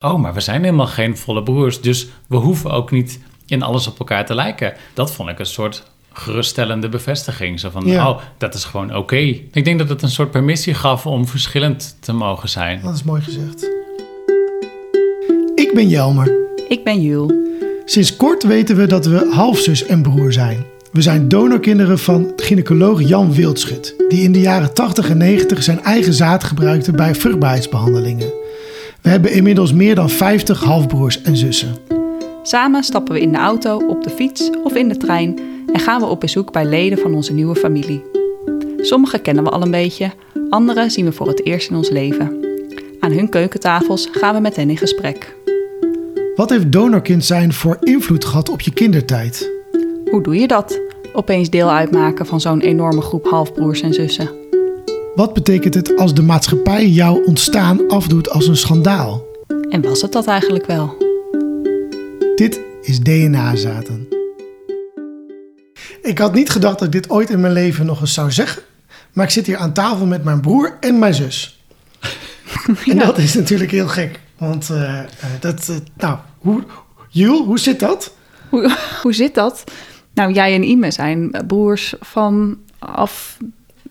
oh, maar we zijn helemaal geen volle broers, dus we hoeven ook niet in alles op elkaar te lijken. Dat vond ik een soort geruststellende bevestiging. Zo van, Ja. oh, dat is gewoon oké. Ik denk dat het een soort permissie gaf om verschillend te mogen zijn. Dat is mooi gezegd. Ik ben Jelmer. Ik ben Jul. Sinds kort weten we dat we halfzus en broer zijn. We zijn donorkinderen van gynaecoloog Jan Wildschut, die in de jaren 80 en 90 zijn eigen zaad gebruikte bij vruchtbaarheidsbehandelingen. We hebben inmiddels meer dan 50 halfbroers en zussen. Samen stappen we in de auto, op de fiets of in de trein en gaan we op bezoek bij leden van onze nieuwe familie. Sommige kennen we al een beetje, andere zien we voor het eerst in ons leven. Aan hun keukentafels gaan we met hen in gesprek. Wat heeft donorkind zijn voor invloed gehad op je kindertijd? Hoe doe je dat? Opeens deel uitmaken van zo'n enorme groep halfbroers en zussen. Wat betekent het als de maatschappij jouw ontstaan afdoet als een schandaal? En was het dat eigenlijk wel? Dit is DNA-zaten. Ik had niet gedacht dat ik dit ooit in mijn leven nog eens zou zeggen. Maar ik zit hier aan tafel met mijn broer en mijn zus. En dat is natuurlijk heel gek. Want eh, eh, dat, eh, nou, hoe, Jul, hoe zit dat? Hoe, hoe zit dat? Nou, jij en Ime zijn broers vanaf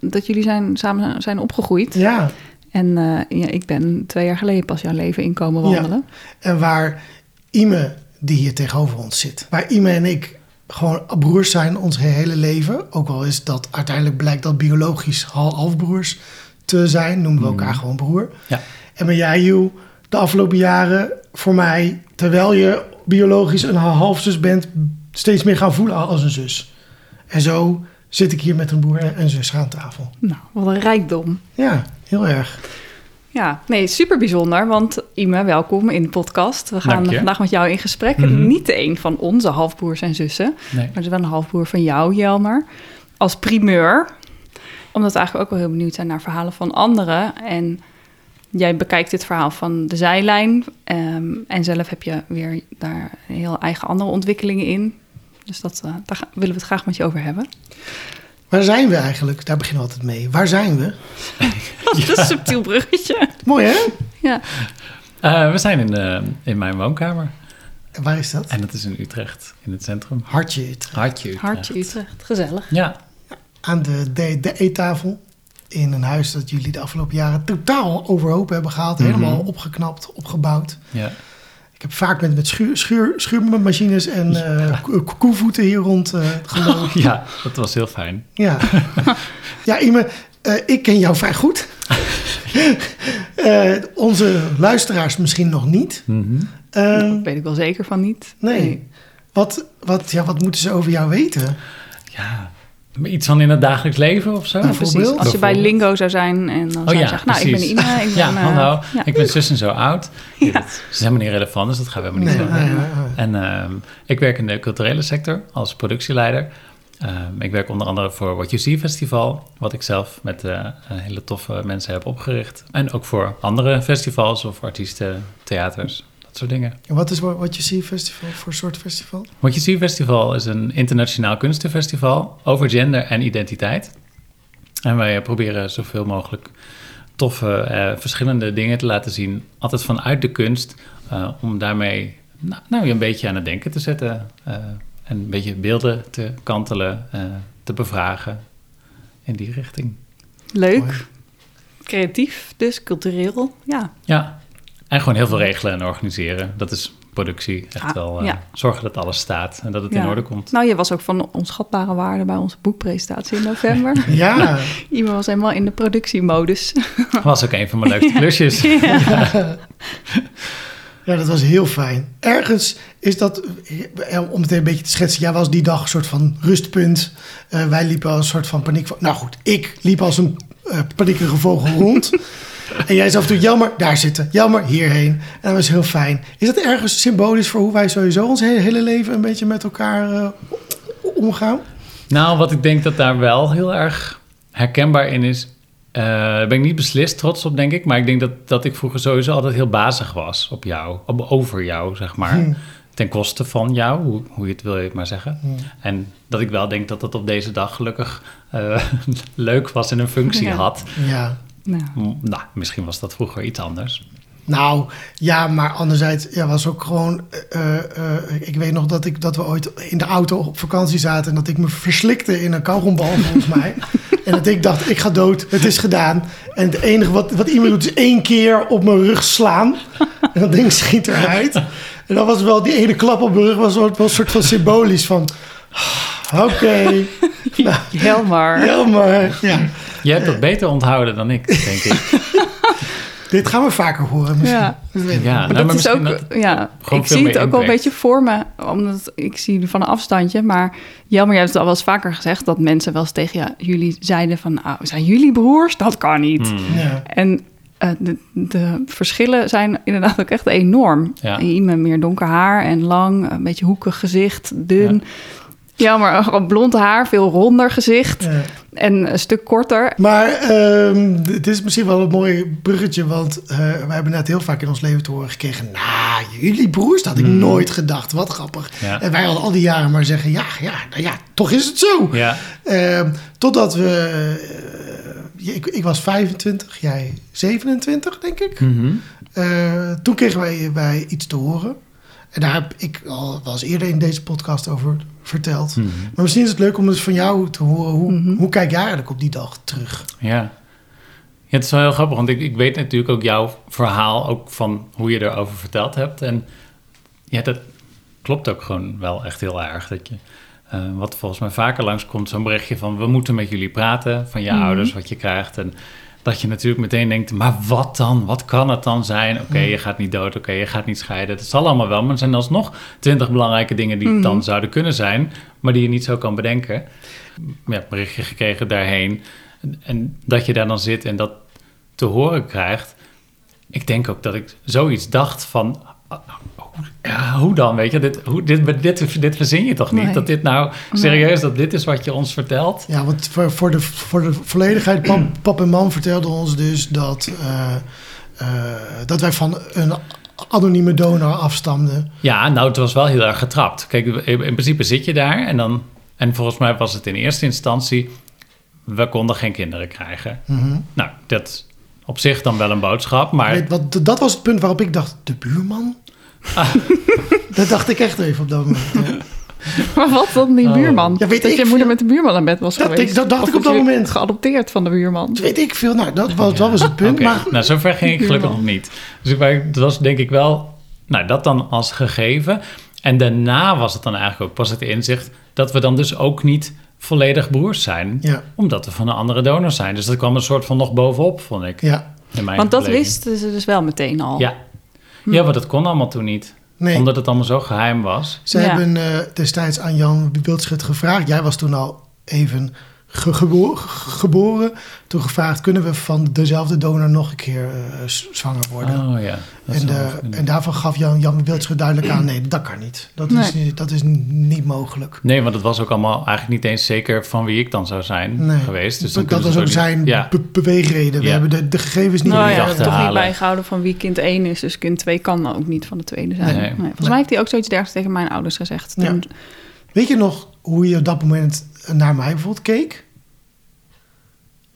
dat jullie zijn, samen zijn opgegroeid. Ja, En eh, ja, ik ben twee jaar geleden pas jouw leven inkomen wandelen. en waar Ime, die hier tegenover ons zit, waar Ime en ik gewoon broers zijn ons hele leven. Ook al is dat uiteindelijk blijkt dat biologisch hal- halfbroers te zijn, noemen we elkaar gewoon broer. Ja. En ben jij, Joe, de afgelopen jaren voor mij, terwijl je biologisch een halfzus bent, steeds meer gaan voelen als een zus. En zo zit ik hier met een broer en zus aan tafel. Nou, wat een rijkdom. Ja, heel erg. Ja, nee, super bijzonder. Want Ime, welkom in de podcast. We gaan vandaag met jou in gesprek. Mhm. Niet een van onze halfbroers en zussen, Nee. maar het is wel een halfbroer van jou, Jelmer. Als primeur. Omdat we eigenlijk ook wel heel benieuwd zijn naar verhalen van anderen. En jij bekijkt dit verhaal van de zijlijn. ehm, en zelf heb je weer daar heel eigen andere ontwikkelingen in. Dus dat, eh, daar willen we het graag met je over hebben. Waar zijn we eigenlijk? Daar beginnen we altijd mee. Waar zijn we? Dat is een subtiel bruggetje. Mooi hè? Ja. Eh, we zijn in, eh, in mijn woonkamer. En waar is dat? En dat is in Utrecht, in het centrum. Hartje Utrecht. Hartje Utrecht. Hartje Utrecht, gezellig. Ja, Aan de, de, de eettafel. In een huis dat jullie de afgelopen jaren totaal overhoop hebben gehaald. Mhm. Helemaal opgeknapt, opgebouwd. ja. Ik heb vaak met, met schuur, schuur, schuurmachines en eh, ko- koevoeten hier rond eh gelopen. ja, dat was heel fijn. Ja, ja Ime, eh, ik ken jou vrij goed. Eh, onze luisteraars misschien nog niet. Eh, Dat weet ik wel zeker van niet. nee. Wat, wat, ja, wat moeten ze over jou weten? Ja, iets van in het dagelijks leven of zo? Ja, precies. Bijvoorbeeld? Als je bij. Lingo zou zijn en dan Oh zou je ja, zeggen, nou, ik ben. Ina. Ik ben, Ja, eh, hallo, ja. ik ben zus en zo oud. Ja. Dat is helemaal niet relevant, dus dat gaan we helemaal niet Nee, zeggen. nee, nee, nee. En ehm, ik werk in de culturele sector als productieleider. Ehm, ik werk onder andere voor What You See Festival, wat ik zelf met eh, hele toffe mensen heb opgericht. En ook voor andere festivals of artiesten, theaters, dat soort dingen. En wat is wat je ziet festival voor soort festival? What You See Festival is een internationaal kunstenfestival over gender en identiteit. En wij proberen zoveel mogelijk toffe, eh, verschillende dingen te laten zien. Altijd vanuit de kunst, eh, om daarmee nou, nou, je een beetje aan het denken te zetten. eh, en een beetje beelden te kantelen, eh, te bevragen in die richting. Leuk. Mooi. Creatief, dus cultureel. Ja, Ja, en gewoon heel veel regelen en organiseren. Dat is productie. Echt Ah, wel eh, ja. zorgen dat alles staat en dat het Ja. in orde komt. nou, je was ook van onschatbare waarde bij onze boekpresentatie in november. Ja, Iemand was helemaal in de productiemodus. was ook een van mijn leukste klusjes. ja, dat was heel fijn. Ergens is dat, eh, om het een beetje te schetsen, jij was die dag een soort van rustpunt. Eh, wij liepen als een soort van paniek. Nou goed, ik liep als een eh paniekerige vogel rond. En jij zei af en toe, jammer, daar zitten. Jammer, hierheen. En dat was heel fijn. Is dat ergens symbolisch voor hoe wij sowieso ons hele, hele leven een beetje met elkaar eh, omgaan? Nou, wat ik denk dat daar wel heel erg herkenbaar in is. eh, daar ben ik niet beslist trots op, denk ik. Maar ik denk dat, dat ik vroeger sowieso altijd heel bazig was op jou. Op, over jou, zeg maar. Hmm. Ten koste van jou, hoe, hoe je het wil je het maar zeggen. Hmm. En dat ik wel denk dat dat op deze dag gelukkig eh, leuk was en een functie Ja. had. Ja. Nou, M- Nou, misschien was dat vroeger iets anders. Nou, ja, maar anderzijds ja, was ook gewoon... eh, eh, ik weet nog dat, ik, dat we ooit in de auto op vakantie zaten... en dat ik me verslikte in een kauwgombal, volgens mij. En dat ik dacht, ik ga dood, het is gedaan. En het enige wat, wat iemand doet is één keer op mijn rug slaan. En dat ding schiet eruit. En dat was wel, die ene klap op mijn rug was wel een soort van symbolisch van... Oké, nou, Helmer. jammer. Ja, Je hebt dat beter onthouden dan ik, denk ik. dit gaan we vaker horen misschien. Ja. Nou, dat is misschien ook, dat- ja, ik zie het ook wel een beetje voor me, omdat ik zie van een afstandje. Maar Jelmer, jij hebt het al wel eens vaker gezegd dat mensen wel eens tegen ja, jullie zeiden van, ah, zijn jullie broers? Dat kan niet. Hmm. Ja. En eh, de, de verschillen zijn inderdaad ook echt enorm. Ja. Iemand meer donker haar en lang, een beetje hoekig gezicht, dun. Ja, maar gewoon blond haar, veel ronder gezicht Ja. en een stuk korter. Maar ehm, het is misschien wel een mooi bruggetje, want eh, we hebben net heel vaak in ons leven te horen gekregen. Nou, jullie broers, dat had ik nooit gedacht. Wat grappig. Hmm. Ja. En wij al al die jaren maar zeggen, ja, ja, nou ja, toch is het zo. Ja, Ehm, totdat we, eh, ik, ik was 25, jij 27, denk ik. Mhm. Eh, toen kregen wij, wij iets te horen. En daar heb ik al wel eens eerder in deze podcast over verteld. Mhm. Maar misschien is het leuk om eens van jou te horen. Hoe, hoe kijk jij eigenlijk op die dag terug? Ja. ja, het is wel heel grappig, want ik, ik weet natuurlijk ook jouw verhaal, ook van hoe je erover verteld hebt. En ja, dat klopt ook gewoon wel echt heel erg. Dat je, eh, wat volgens mij vaker langskomt, zo'n berichtje van we moeten met jullie praten, van je ouders, wat je krijgt. En dat je natuurlijk meteen denkt, maar wat dan? Wat kan het dan zijn? Oké, je gaat niet dood, oké, je gaat niet scheiden. Dat zal allemaal wel, maar er zijn alsnog twintig belangrijke dingen die het dan zouden kunnen zijn, maar die je niet zo kan bedenken. Ja, berichtje gekregen daarheen. En, en dat je daar dan zit en dat te horen krijgt. Ik denk ook dat ik zoiets dacht van... hoe- Ja, hoe dan, weet je? Dit, hoe, dit, dit, dit verzin je toch niet? Nee. Dat dit nou serieus, dat dit is wat je ons vertelt? Ja, want voor, voor, de, voor de volledigheid, pap, pap en mam vertelden ons dus dat, eh, eh, dat wij van een anonieme donor afstamden. Ja, nou, het was wel heel erg getrapt. Kijk, in in principe zit je daar en dan... En volgens mij was het in eerste instantie... We konden geen kinderen krijgen. Nou, dat op zich dan wel een boodschap, maar... Weet, wat, dat was het punt waarop ik dacht, de buurman? dat dacht ik echt even op dat moment. ja. Maar wat dan die Oh. buurman? Ja, weet dat ik je moeder met de buurman aan bed was Dat geweest. ik- dat dacht Of ik op dat moment. Geadopteerd van de buurman. Dat weet ik veel. Nou, dat was, dat was het punt. Oké, Maar Nou, zover ging ik gelukkig nog niet. Dus ik, dat was denk ik wel, nou, dat dan als gegeven. En daarna was het dan eigenlijk ook pas het inzicht dat we dan dus ook niet volledig broers zijn, ja, omdat we van een andere donor zijn. Dus dat kwam een soort van nog bovenop, vond ik. ja. Want dat beleving. wisten ze dus wel meteen al. Ja. Ja, maar dat kon allemaal toen niet. Nee. Omdat het allemaal zo geheim was. Ze Ja. hebben eh, destijds aan Jan Wildschut gevraagd. Jij was toen al even gebo- geboren. Toen gevraagd, kunnen we van dezelfde donor nog een keer eh, zwanger worden? Oh ja. en, eh, en daarvan gaf Jan, Jan Wildschut duidelijk aan, nee, dat kan niet. Dat, is, niet- dat is niet mogelijk. Nee, want het was ook allemaal eigenlijk niet eens zeker van wie ik dan zou zijn Nee. geweest. Dus dat was ook niet- zijn Ja. be- beweegreden. We Ja. hebben de, de gegevens niet Nou meer ja, achter toch niet bijgehouden van wie kind 1 is. Dus kind 2 kan ook niet van de tweede zijn. Nee. Nee. Volgens Nee. mij heeft hij ook zoiets dergelijks tegen mijn ouders gezegd. Toen, Weet je nog hoe je op dat moment naar mij bijvoorbeeld keek?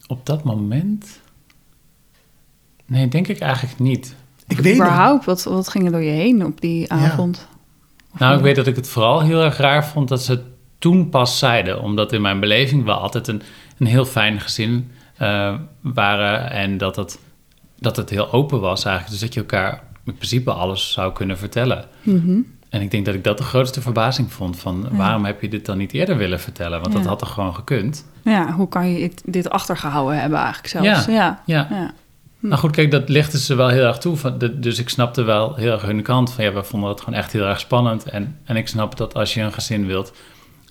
Op dat moment? Nee, denk ik eigenlijk niet. Ik weet überhaupt, wat, wat ging er door je heen op die avond? Nou, ik weet dat ik het vooral heel erg raar vond dat ze toen pas zeiden. Omdat in mijn beleving we altijd een, een heel fijn gezin eh, waren. En dat het, dat het heel open was eigenlijk. Dus dat je elkaar in principe alles zou kunnen vertellen. Mhm. En ik denk dat ik dat de grootste verbazing vond. Van waarom heb je dit dan niet eerder willen vertellen? Want dat had toch gewoon gekund? Ja, hoe kan je dit, achtergehouden hebben eigenlijk zelfs? Ja. Ja. Ja. ja. Nou goed, kijk, dat lichtten ze wel heel erg toe. Van de, dus ik snapte wel heel erg hun kant. Van ja, we vonden het gewoon echt heel erg spannend. En, en ik snap dat als je een gezin wilt,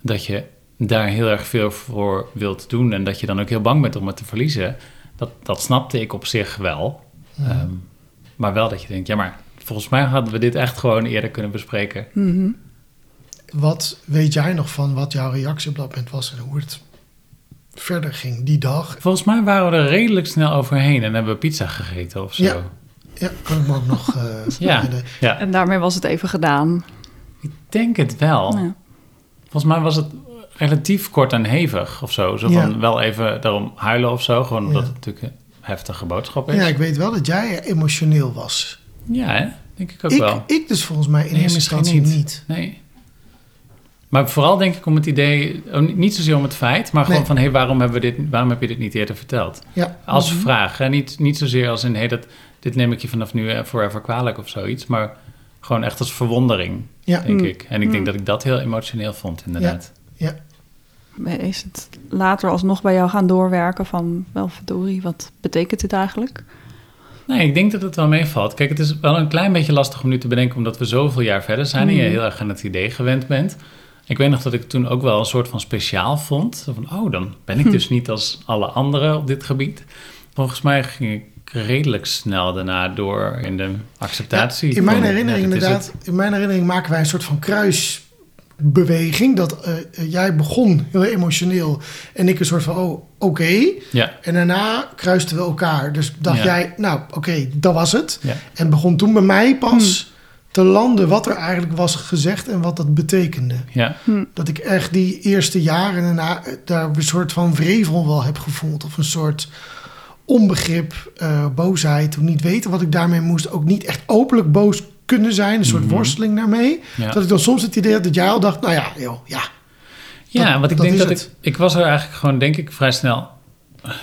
dat je daar heel erg veel voor wilt doen. En dat je dan ook heel bang bent om het te verliezen. Dat, dat snapte ik op zich wel. Ehm, maar wel dat je denkt, ja, maar volgens mij hadden we dit echt gewoon eerder kunnen bespreken. Mhm. Wat weet jij nog van wat jouw reactie op dat moment was en hoe het verder ging die dag? Volgens mij waren we er redelijk snel overheen en hebben we pizza gegeten of zo. Ja. Ja, kan ik me ook nog eh Ja, ja. En daarmee was het even gedaan. ik denk het wel. Ja. Volgens mij was het relatief kort en hevig of zo. Zo Ja. van wel even daarom huilen of zo. Gewoon omdat Ja. het natuurlijk een heftige boodschap is. Ja, ik weet wel dat jij emotioneel was Ja, hè? Denk ik ook Ik, wel. ik dus volgens mij in Nee, eerste misschien instantie niet. niet. Nee. Maar vooral denk ik om het idee, oh, niet- zozeer om het feit, maar gewoon Nee. van hé, waarom, hebben we dit, waarom heb je dit niet eerder verteld? Ja. Als Mhm. vraag. Hè? Niet, niet zozeer als in hé, dat, dit neem ik je vanaf nu eh, forever kwalijk of zoiets, maar gewoon echt als verwondering, Ja. denk Mm. ik. En ik denk Mm. dat ik dat heel emotioneel vond, inderdaad. ja. Is het later alsnog bij jou gaan doorwerken van... wel verdorie, wat betekent dit eigenlijk? Nee, ik denk dat het wel meevalt. Kijk, het is wel een klein beetje lastig om nu te bedenken, omdat we zoveel jaar verder zijn en je Mhm. heel erg aan het idee gewend bent. Ik weet nog dat ik toen ook wel een soort van speciaal vond. Van, oh, dan ben ik dus niet als alle anderen op dit gebied. Volgens mij ging ik redelijk snel daarna door in de acceptatie. in mijn herinnering inderdaad, in mijn herinnering maken wij een soort van kruisbeweging. Dat eh, eh, jij begon heel emotioneel en ik een soort van, oh, oké. Ja, En daarna kruisten we elkaar. Dus dacht Ja. jij, nou, oké, dat was het. ja. En begon toen bij mij pas te landen wat er eigenlijk was gezegd en wat dat betekende. ja. Dat ik echt die eerste jaren daarna eh, daar een soort van vrevel wel heb gevoeld. Of een soort onbegrip, eh, boosheid. Toen niet weten wat ik daarmee moest. Ook niet echt openlijk boos kunnen zijn. Een soort Mhm. worsteling daarmee. ja. Dat ik dan soms het idee had dat jij al dacht, nou ja, joh, ja. Ja, Dat- want ik denk dat het. ik... Ik was er eigenlijk gewoon, denk ik, vrij snel...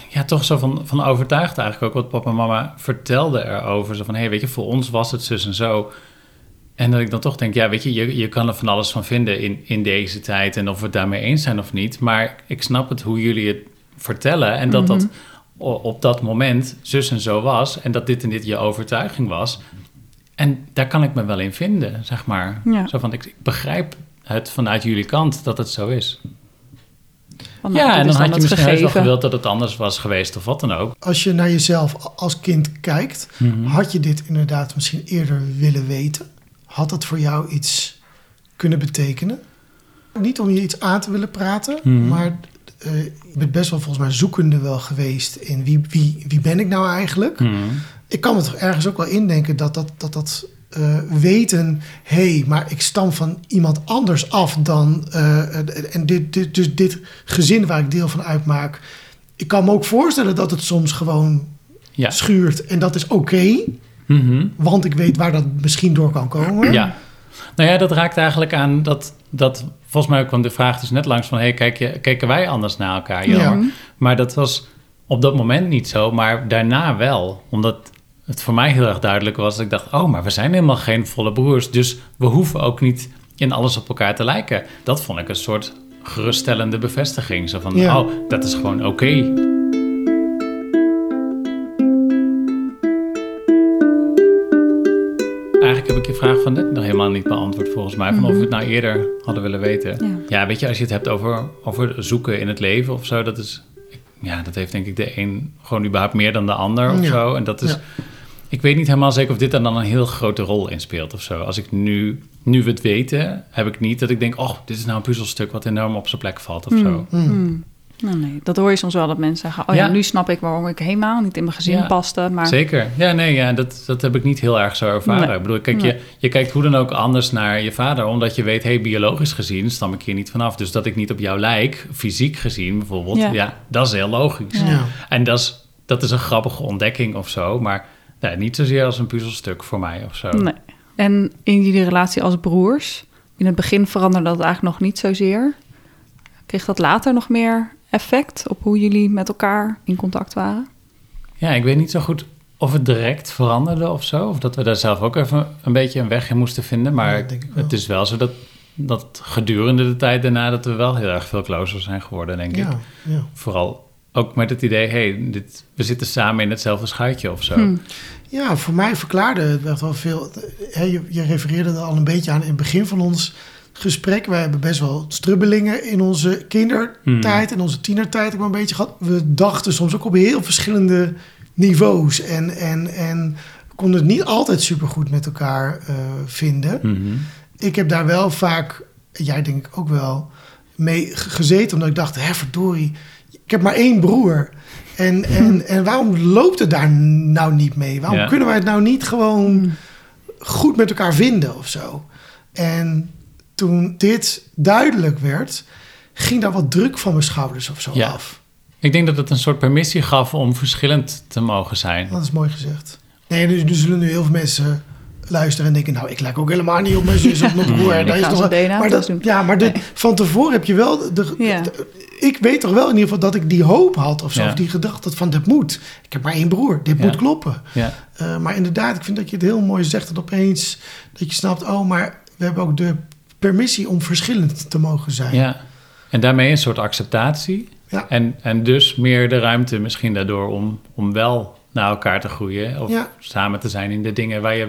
Ja, toch zo van, van overtuigd eigenlijk ook wat papa en mama vertelden erover. Zo van, hé, hey, weet je, voor ons was het zus en zo. En dat ik dan toch denk, ja, weet je, je, je kan er van alles van vinden in, in deze tijd... en of we het daarmee eens zijn of niet. Maar ik snap het hoe jullie het vertellen... en dat dat o- op dat moment zus en zo was... en dat dit en dit je overtuiging was... En daar kan ik me wel in vinden, zeg maar. Ja. Zo van, ik, ik begrijp het vanuit jullie kant dat het zo is. Ja, en dan had je het misschien wel gewild dat het anders was geweest of wat dan ook. Als je naar jezelf als kind kijkt, Mhm. had je dit inderdaad misschien eerder willen weten? Had het voor jou iets kunnen betekenen? Niet om je iets aan te willen praten, Mhm. maar eh, je bent best wel volgens mij zoekende wel geweest in wie, wie, wie ben ik nou eigenlijk? Mhm. Ik kan me toch ergens ook wel indenken dat dat, dat, dat eh, weten, hé, hey, maar ik stam van iemand anders af dan, eh, en dit, dit, dus dit gezin waar ik deel van uitmaak. Ik kan me ook voorstellen dat het soms gewoon Ja. schuurt en dat is oké, Mhm. want ik weet waar dat misschien door kan komen. ja. Nou ja, dat raakt eigenlijk aan dat, dat volgens mij kwam de vraag dus net langs van... hey, kijk je, kijken wij anders naar elkaar, Ja. Maar dat was op dat moment niet zo, maar daarna wel. Omdat het voor mij heel erg duidelijk was dat ik dacht... oh, maar we zijn helemaal geen volle broers, dus we hoeven ook niet in alles op elkaar te lijken. Dat vond ik een soort geruststellende bevestiging. Zo van, Ja. oh, dat is gewoon oké. Eigenlijk heb ik je vraag van net nog helemaal niet beantwoord volgens mij. Van of we het nou eerder hadden willen weten. Ja. Ja, weet je, als je het hebt over, over zoeken in het leven of zo, dat is. Ja, dat heeft denk ik de een gewoon überhaupt meer dan de ander of Ja. zo. En dat is. Ja. Ik weet niet helemaal zeker of dit er dan een heel grote rol in speelt of zo. Als ik nu, nu we het weten, heb ik niet dat ik denk, oh, dit is nou een puzzelstuk wat enorm op zijn plek valt of zo. Hmm. Hmm. Nou, nee, dat hoor je soms wel dat mensen zeggen... oh ja, Ja. nu snap ik waarom ik helemaal niet in mijn gezin Ja. paste. Maar Zeker. Ja, nee, ja, dat, dat heb ik niet heel erg zo ervaren. Nee. Ik bedoel, kijk, Nee. je, je kijkt hoe dan ook anders naar je vader, omdat je weet, hey, biologisch gezien stam ik hier niet vanaf. Dus dat ik niet op jou lijk, fysiek gezien bijvoorbeeld, ja, Ja. dat is heel logisch. Ja. Ja. En dat is, dat is een grappige ontdekking of zo, maar nee, niet zozeer als een puzzelstuk voor mij of zo. Nee. En in jullie relatie als broers, in het begin veranderde dat eigenlijk nog niet zozeer. Kreeg dat later nog meer effect op hoe jullie met elkaar in contact waren? Ja, ik weet niet zo goed of het direct veranderde of zo, of dat we daar zelf ook even een beetje een weg in moesten vinden. Maar Ja, ik het is wel zo dat, dat gedurende de tijd daarna dat we wel heel erg veel closer zijn geworden, denk ik. Ja, ja. Vooral ook met het idee, hey, dit, we zitten samen in hetzelfde schuitje of zo. Hm. Ja, voor mij verklaarde het echt wel veel. Hè, Je, je refereerde er al een beetje aan in het begin van ons gesprek. Wij hebben best wel strubbelingen in onze kindertijd en onze tienertijd ook wel een beetje gehad. We dachten soms ook op heel verschillende niveaus en, en, en konden het niet altijd supergoed met elkaar eh, vinden. Mhm. Ik heb daar wel vaak, jij denk ik ook wel, mee gezeten. Omdat ik dacht, hè verdorie, ik heb maar één broer. En, en, en waarom loopt het daar nou niet mee? Waarom Ja. kunnen wij het nou niet gewoon goed met elkaar vinden of zo? En toen dit duidelijk werd, ging daar wat druk van mijn schouders of zo Ja. af. Ik denk dat het een soort permissie gaf om verschillend te mogen zijn. Dat is mooi gezegd. Nee, dus er zullen nu heel veel mensen luisteren en denken... nou, ik lijk ook helemaal niet op mijn zus of mijn broer. Dat is DNA maar dat, ja, maar de, van tevoren heb je wel... De, Ja. de- ik weet toch wel in ieder geval dat ik die hoop had of zo. Ja. Of die gedachte van, dit moet. Ik heb maar één broer, dit Ja. moet kloppen. Ja. Eh, maar inderdaad, ik vind dat je het heel mooi zegt. Dat opeens dat je snapt, oh, maar we hebben ook de permissie om verschillend te mogen zijn. ja. En daarmee een soort acceptatie. Ja. En, en dus meer de ruimte misschien daardoor om, om wel naar elkaar te groeien. Of Ja. samen te zijn in de dingen waar je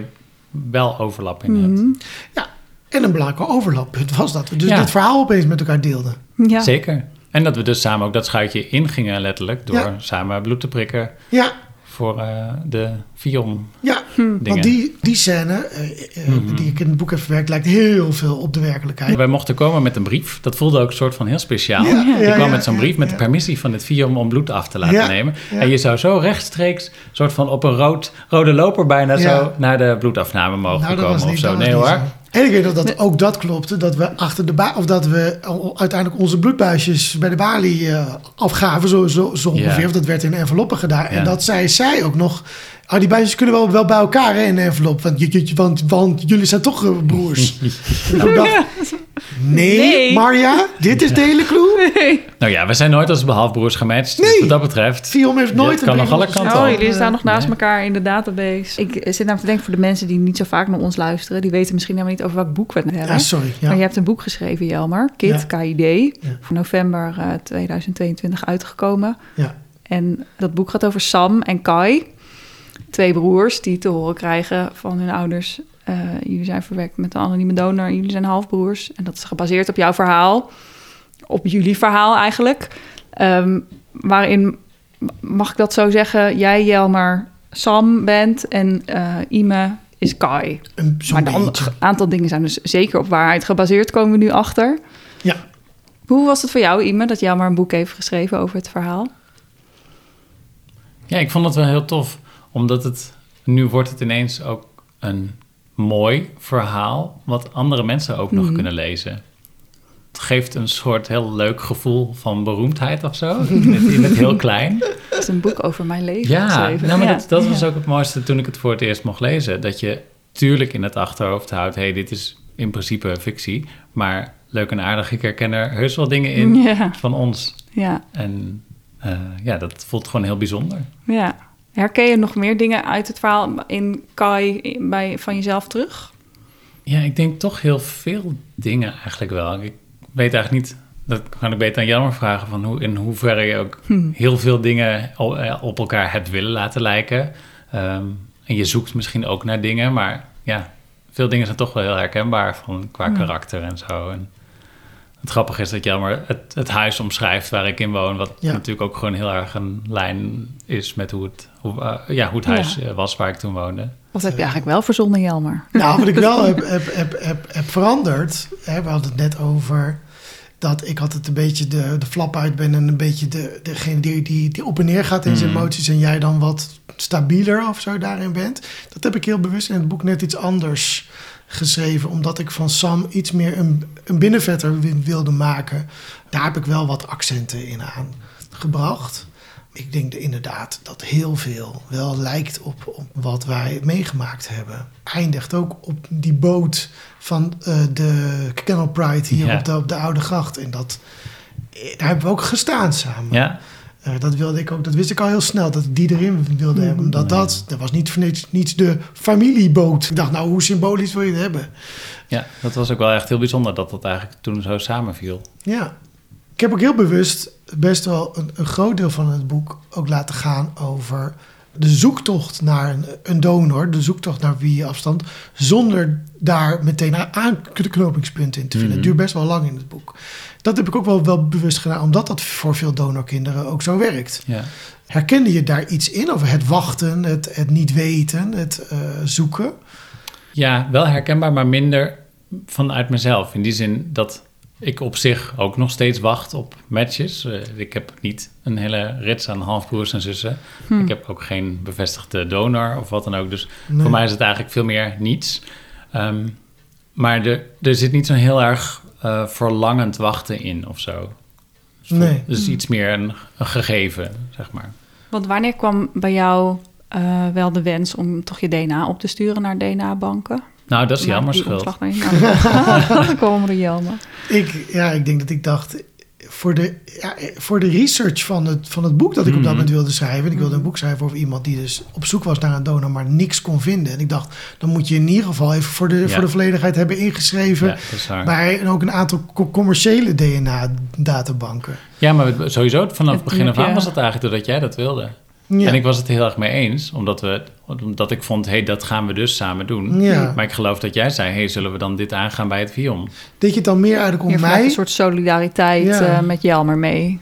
wel overlap in hebt. Mhm. Ja, en een belangrijk overlappunt was dat we dus Ja. dit verhaal opeens met elkaar deelden. Ja. Zeker. En dat we dus samen ook dat schuitje ingingen letterlijk. Door Ja. samen bloed te prikken Ja, voor eh, de Vion ja. want die, die scène eh, eh, Mhm. die ik in het boek heb verwerkt lijkt heel veel op de werkelijkheid. Wij mochten komen met een brief. Dat voelde ook een soort van heel speciaal. Ja, ja, ik kwam met zo'n brief met de permissie van het Vion om bloed af te laten nemen. En je zou zo rechtstreeks, soort van op een rood, rode loper bijna zo naar de bloedafname mogen Nou, komen of zo. Nee hoor. En ik weet nog dat ook dat klopte, dat we achter de ba of dat we uiteindelijk onze bloedbuisjes bij de balie eh, afgaven, zo, zo, zo ongeveer. Of dat werd in enveloppen gedaan. En dat zei zij ook nog. Ah, die buisjes kunnen wel, wel bij elkaar hè, in een envelop, want, j- want, want jullie zijn toch eh, broers. Dacht, nee, Nee. Marja, dit is de hele clue. Nou ja, we zijn nooit als halfbroers gematcht. Dus Nee. wat dat betreft. Fion heeft nooit Het kan nog alle kanten Oh, op. jullie staan nog naast Nee. elkaar in de database. Ik zit namelijk te denken voor de mensen die niet zo vaak naar ons luisteren. Die weten misschien helemaal niet over welk boek we het hebben. Ja, sorry. Ja. Maar je hebt een boek geschreven, Jelmer. Kid, Ja. KID. Ja. Voor november eh, 2022 uitgekomen. Ja. En dat boek gaat over Sam en Kai. Twee broers die te horen krijgen van hun ouders. Eh, jullie zijn verwekt met een anonieme donor. Jullie zijn halfbroers. En dat is gebaseerd op jouw verhaal. Op jullie verhaal eigenlijk. Ehm, waarin, mag ik dat zo zeggen, jij Jelmer Sam bent en eh, Ime is Kai. Een, Maar een aantal dingen zijn dus zeker op waarheid gebaseerd, komen we nu achter. Ja. Hoe was het voor jou, Ime, dat Jelmer een boek heeft geschreven over het verhaal? Ja, ik vond het wel heel tof. Omdat het, nu wordt het ineens ook een mooi verhaal. Wat andere mensen ook nog Mhm. kunnen lezen. Het geeft een soort heel leuk gevoel van beroemdheid of zo. In het heel klein. Het is een boek over mijn leven Ja, nou, maar Ja, dat, dat was ook het mooiste toen ik het voor het eerst mocht lezen. Dat je tuurlijk in het achterhoofd houdt... hé, hey, dit is in principe fictie. Maar leuk en aardig, ik herken er heus wel dingen in Ja, van ons. ja, En eh, ja, dat voelt gewoon heel bijzonder. ja. Herken je nog meer dingen uit het verhaal in Kai bij, van jezelf terug? Ja, ik denk toch heel veel dingen eigenlijk wel. Ik weet eigenlijk niet... Dat kan ik beter aan Jelmer vragen... van hoe, in hoeverre je ook Hm. heel veel dingen eh, op elkaar hebt willen laten lijken. Ehm, en je zoekt misschien ook naar dingen, maar ja, veel dingen zijn toch wel heel herkenbaar van, qua Ja. karakter en zo. En het grappige is dat Jelmer het, het huis omschrijft waar ik in woon, wat Ja. natuurlijk ook gewoon heel erg een lijn is met hoe het, hoe, eh, ja, hoe het huis eh, was waar ik toen woonde. Wat heb je eigenlijk wel verzonnen, Jelmer? Nou, wat ik wel heb, heb, heb, heb, heb veranderd. Hè, we hadden het net over dat ik altijd een beetje de, de flap uit ben en een beetje de, degene die, die, die op en neer gaat in zijn Mhm. emoties en jij dan wat stabieler of zo daarin bent. Dat heb ik heel bewust in het boek net iets anders geschreven, omdat ik van Sam iets meer een, een binnenvetter wi- wilde maken. Daar heb ik wel wat accenten in aangebracht. Ik denk inderdaad dat heel veel wel lijkt op, op wat wij meegemaakt hebben. Eindigt ook op die boot van eh, de Canal Pride hier Ja. op, de, op de Oude Gracht. En dat, eh, daar hebben we ook gestaan samen. Ja, Eh, dat wilde ik ook, dat wist ik al heel snel, dat ik die erin wilde hebben. Omdat Nee. dat, dat was niet voor niets, de familieboot. Ik dacht, nou, hoe symbolisch wil je het hebben? ja, dat was ook wel echt heel bijzonder dat dat eigenlijk toen zo samenviel. Ja. Ik heb ook heel bewust best wel een, een groot deel van het boek ook laten gaan over de zoektocht naar een, een donor, de zoektocht naar wie je afstand, zonder daar meteen een aanknopingspunt in te vinden. Het duurt best wel lang in het boek. Dat heb ik ook wel, wel bewust gedaan, omdat dat voor veel donorkinderen ook zo werkt. Ja. Herkende je daar iets in over het wachten, het, het niet weten, het eh, zoeken? Ja, wel herkenbaar, maar minder vanuit mezelf. In die zin dat ik op zich ook nog steeds wacht op matches. Eh, ik heb niet een hele rits aan halfbroers en zussen. Hm. Ik heb ook geen bevestigde donor of wat dan ook. Dus Nee. voor mij is het eigenlijk veel meer niets. Ehm, maar er, er zit niet zo'n heel erg eh, verlangend wachten in of zo. Dus Nee. Dus iets meer een, een gegeven, zeg maar. Want wanneer kwam bij jou eh, wel de wens om toch je DNA op te sturen naar DNA-banken. Nou, dat is Maar jammer schuld. omslag daarin- Dan komen we er Jelmer. Ik, ja, ik denk dat ik dacht, voor de, ja, voor de research van het, van het boek dat ik op dat Mhm. moment wilde schrijven. en Ik wilde een Mhm. boek schrijven over iemand die dus op zoek was naar een donor, maar niks kon vinden. En ik dacht, dan moet je in ieder geval even voor de, Ja. voor de volledigheid hebben ingeschreven. Ja, dat bij en ook een aantal co- commerciële DNA-databanken. Ja, maar sowieso vanaf het begin af aan was het eigenlijk doordat jij dat wilde. Ja. En ik was het heel erg mee eens, omdat, we, omdat ik vond, hé, hey, dat gaan we dus samen doen. Ja. Maar ik geloof dat jij zei, hey, zullen we dan dit aangaan bij het Vion? Deed je het dan meer eigenlijk om Hier vanuit mij? een soort solidariteit Ja. eh, met Jelmer mee.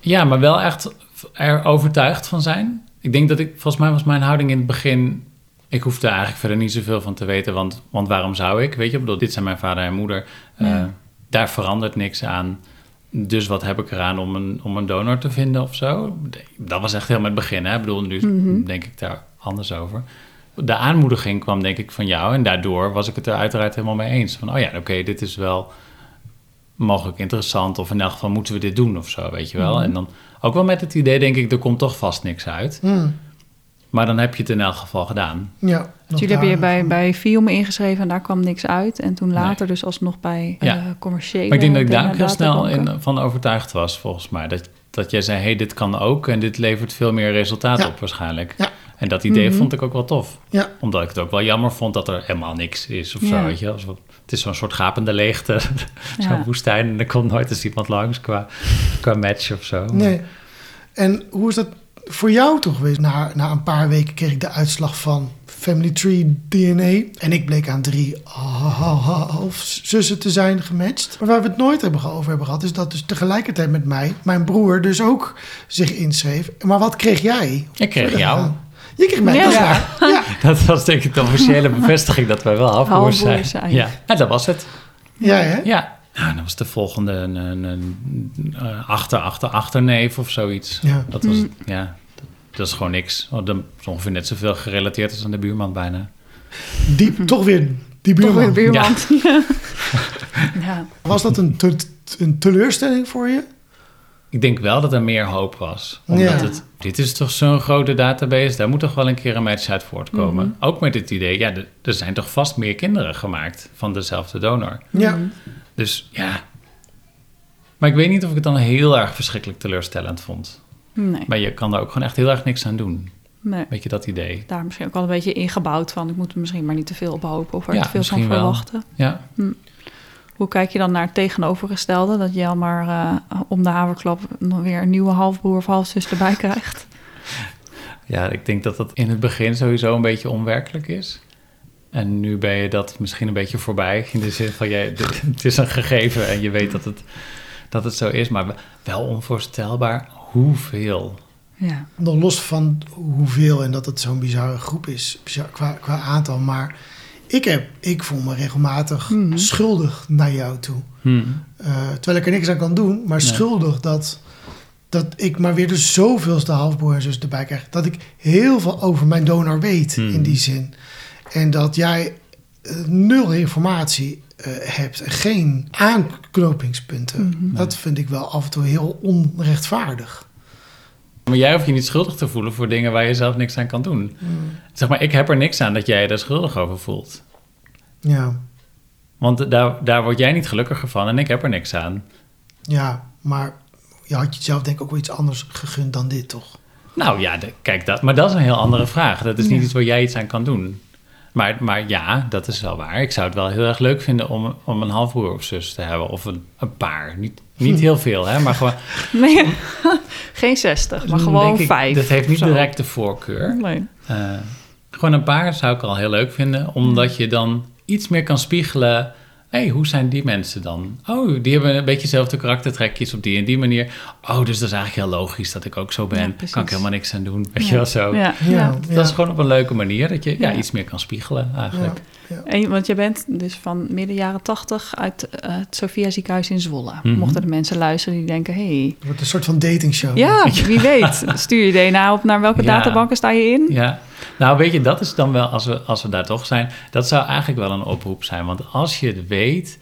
Ja, maar wel echt er overtuigd van zijn. Ik denk dat ik, volgens mij was mijn houding in het begin, ik hoefde er eigenlijk verder niet zoveel van te weten, want, want waarom zou ik? Weet je, ik bedoel, dit zijn mijn vader en moeder. Eh, Ja. daar verandert niks aan. Dus wat heb ik eraan om een, om een donor te vinden of zo? Dat was echt helemaal het begin. Hè? Ik bedoel, nu Mhm. denk ik daar anders over. De aanmoediging kwam denk ik van jou. En daardoor was ik het er uiteraard helemaal mee eens. Van, oh ja, oké, dit is wel mogelijk interessant. Of in elk geval moeten we dit doen of zo, weet je wel. Mhm. En dan ook wel met het idee, denk ik, er komt toch vast niks uit. Hm, Maar dan heb je het in elk geval gedaan. ja, Dus jullie hebben je bij, bij Vium ingeschreven en daar kwam niks uit. En toen later Nee. dus alsnog bij Ja. eh, commerciële Maar ik denk dat ik daar ook heel snel in, van overtuigd was, volgens mij. Dat, dat jij zei, hey, dit kan ook en dit levert veel meer resultaat Ja. op waarschijnlijk. Ja. En dat idee Mhm. vond ik ook wel tof. Ja. Omdat ik het ook wel jammer vond dat er helemaal niks is of zo, weet je. Het is zo'n soort gapende leegte, zo'n Ja. woestijn... en er komt nooit eens iemand langs qua, qua match of zo. Nee. En hoe is dat voor jou toch geweest? Na, na een paar weken kreeg ik de uitslag van Family Tree DNA. En ik bleek aan drie half zussen te zijn gematcht. Maar waar we het nooit hebben over hebben gehad, is dat dus tegelijkertijd met mij, mijn broer dus ook zich inschreef. Maar wat kreeg jij? Ik kreeg jou. Je kreeg mij, Ja. dat is waar. Ja, Dat was denk ik de officiële bevestiging dat wij wel halfbroers zijn. Zijn. Ja. ja, dat was het. ja hè? Ja. Nou, dan was de volgende een, een, een, eh, achter, achter, achterneef of zoiets. Ja. Dat was, ja, dat, dat is gewoon niks. Oh, dat is ongeveer net zoveel gerelateerd als aan de buurman bijna. Die, toch weer die Toch buurman. weer buurman. Ja. Was dat een, te- een teleurstelling voor je? Ik denk wel dat er meer hoop was. Omdat Ja. het, dit is toch zo'n grote database, daar moet toch wel een keer een match uit voortkomen. Mhm. Ook met het idee, ja, er, er zijn toch vast meer kinderen gemaakt van dezelfde donor. Ja. Dus ja. Maar ik weet niet of ik het dan heel erg verschrikkelijk teleurstellend vond. Nee, Maar je kan daar ook gewoon echt heel erg niks aan doen. nee. Weet je dat idee? Daar misschien ook wel een beetje ingebouwd van. Ik moet er misschien maar niet te veel op hopen of er Ja, te veel van misschien wel. verwachten. Ja. Hoe kijk je dan naar het tegenovergestelde? Dat je al maar eh, om de haverklap weer een nieuwe halfbroer of halfzus erbij krijgt? ja, ik denk dat dat in het begin sowieso een beetje onwerkelijk is. En nu ben je dat misschien een beetje voorbij. In de zin van, jij, het is een gegeven en je weet dat het, dat het zo is. Maar wel onvoorstelbaar hoeveel. Ja. Nog los van hoeveel en dat het zo'n bizarre groep is bizar, qua, qua aantal. Maar ik, heb, ik voel me regelmatig Mhm. schuldig naar jou toe. Hm. Eh, terwijl ik er niks aan kan doen, maar Nee. schuldig dat, dat ik maar weer de zoveelste halfbroer en zus erbij krijg. Dat ik heel veel over mijn donor weet Mhm. in die zin. En dat jij eh, nul informatie eh, hebt en geen aanknopingspunten. Mhm. Dat vind ik wel af en toe heel onrechtvaardig. Maar jij hoeft je niet schuldig te voelen voor dingen waar je zelf niks aan kan doen. Zeg maar, ik heb er niks aan dat jij je daar schuldig over voelt. Ja. Want daar, daar word jij niet gelukkiger van en ik heb er niks aan. Ja, maar je had jezelf denk ik ook wel iets anders gegund dan dit, toch? Nou ja, de- kijk, dat, maar dat is een heel andere vraag. Dat is niet Ja. iets waar jij iets aan kan doen. Maar, maar ja, dat is wel waar. Ik zou het wel heel erg leuk vinden om, om een halfbroer of zus te hebben. Of een, een paar. Niet, niet heel veel, hè, maar gewoon... Nee, geen 60, maar gewoon ik, vijf. Dat heeft niet zo. direct de voorkeur. Nee. Eh, gewoon een paar zou ik al heel leuk vinden. Omdat je dan iets meer kan spiegelen... Hé, hey, hoe zijn die mensen dan? Oh, die hebben een beetje dezelfde karaktertrekjes op die en die manier. Oh, dus dat is eigenlijk heel logisch dat ik ook zo Ja, ben. precies. kan ik helemaal niks aan doen. Weet Ja. je wel zo. Ja, Ja, ja. Dat is gewoon op een leuke manier dat je ja, Ja. iets meer kan spiegelen eigenlijk. Ja. En, want je bent dus van midden jaren 80 uit eh, het Sophia ziekenhuis in Zwolle. Mhm. Mochten de mensen luisteren die denken, hey, Het wordt een soort van datingshow. ja, wie weet. Stuur je DNA op naar welke Ja. databanken sta je in? Ja, nou weet je, dat is dan wel, als we, als we daar toch zijn, dat zou eigenlijk wel een oproep zijn. Want als je het weet,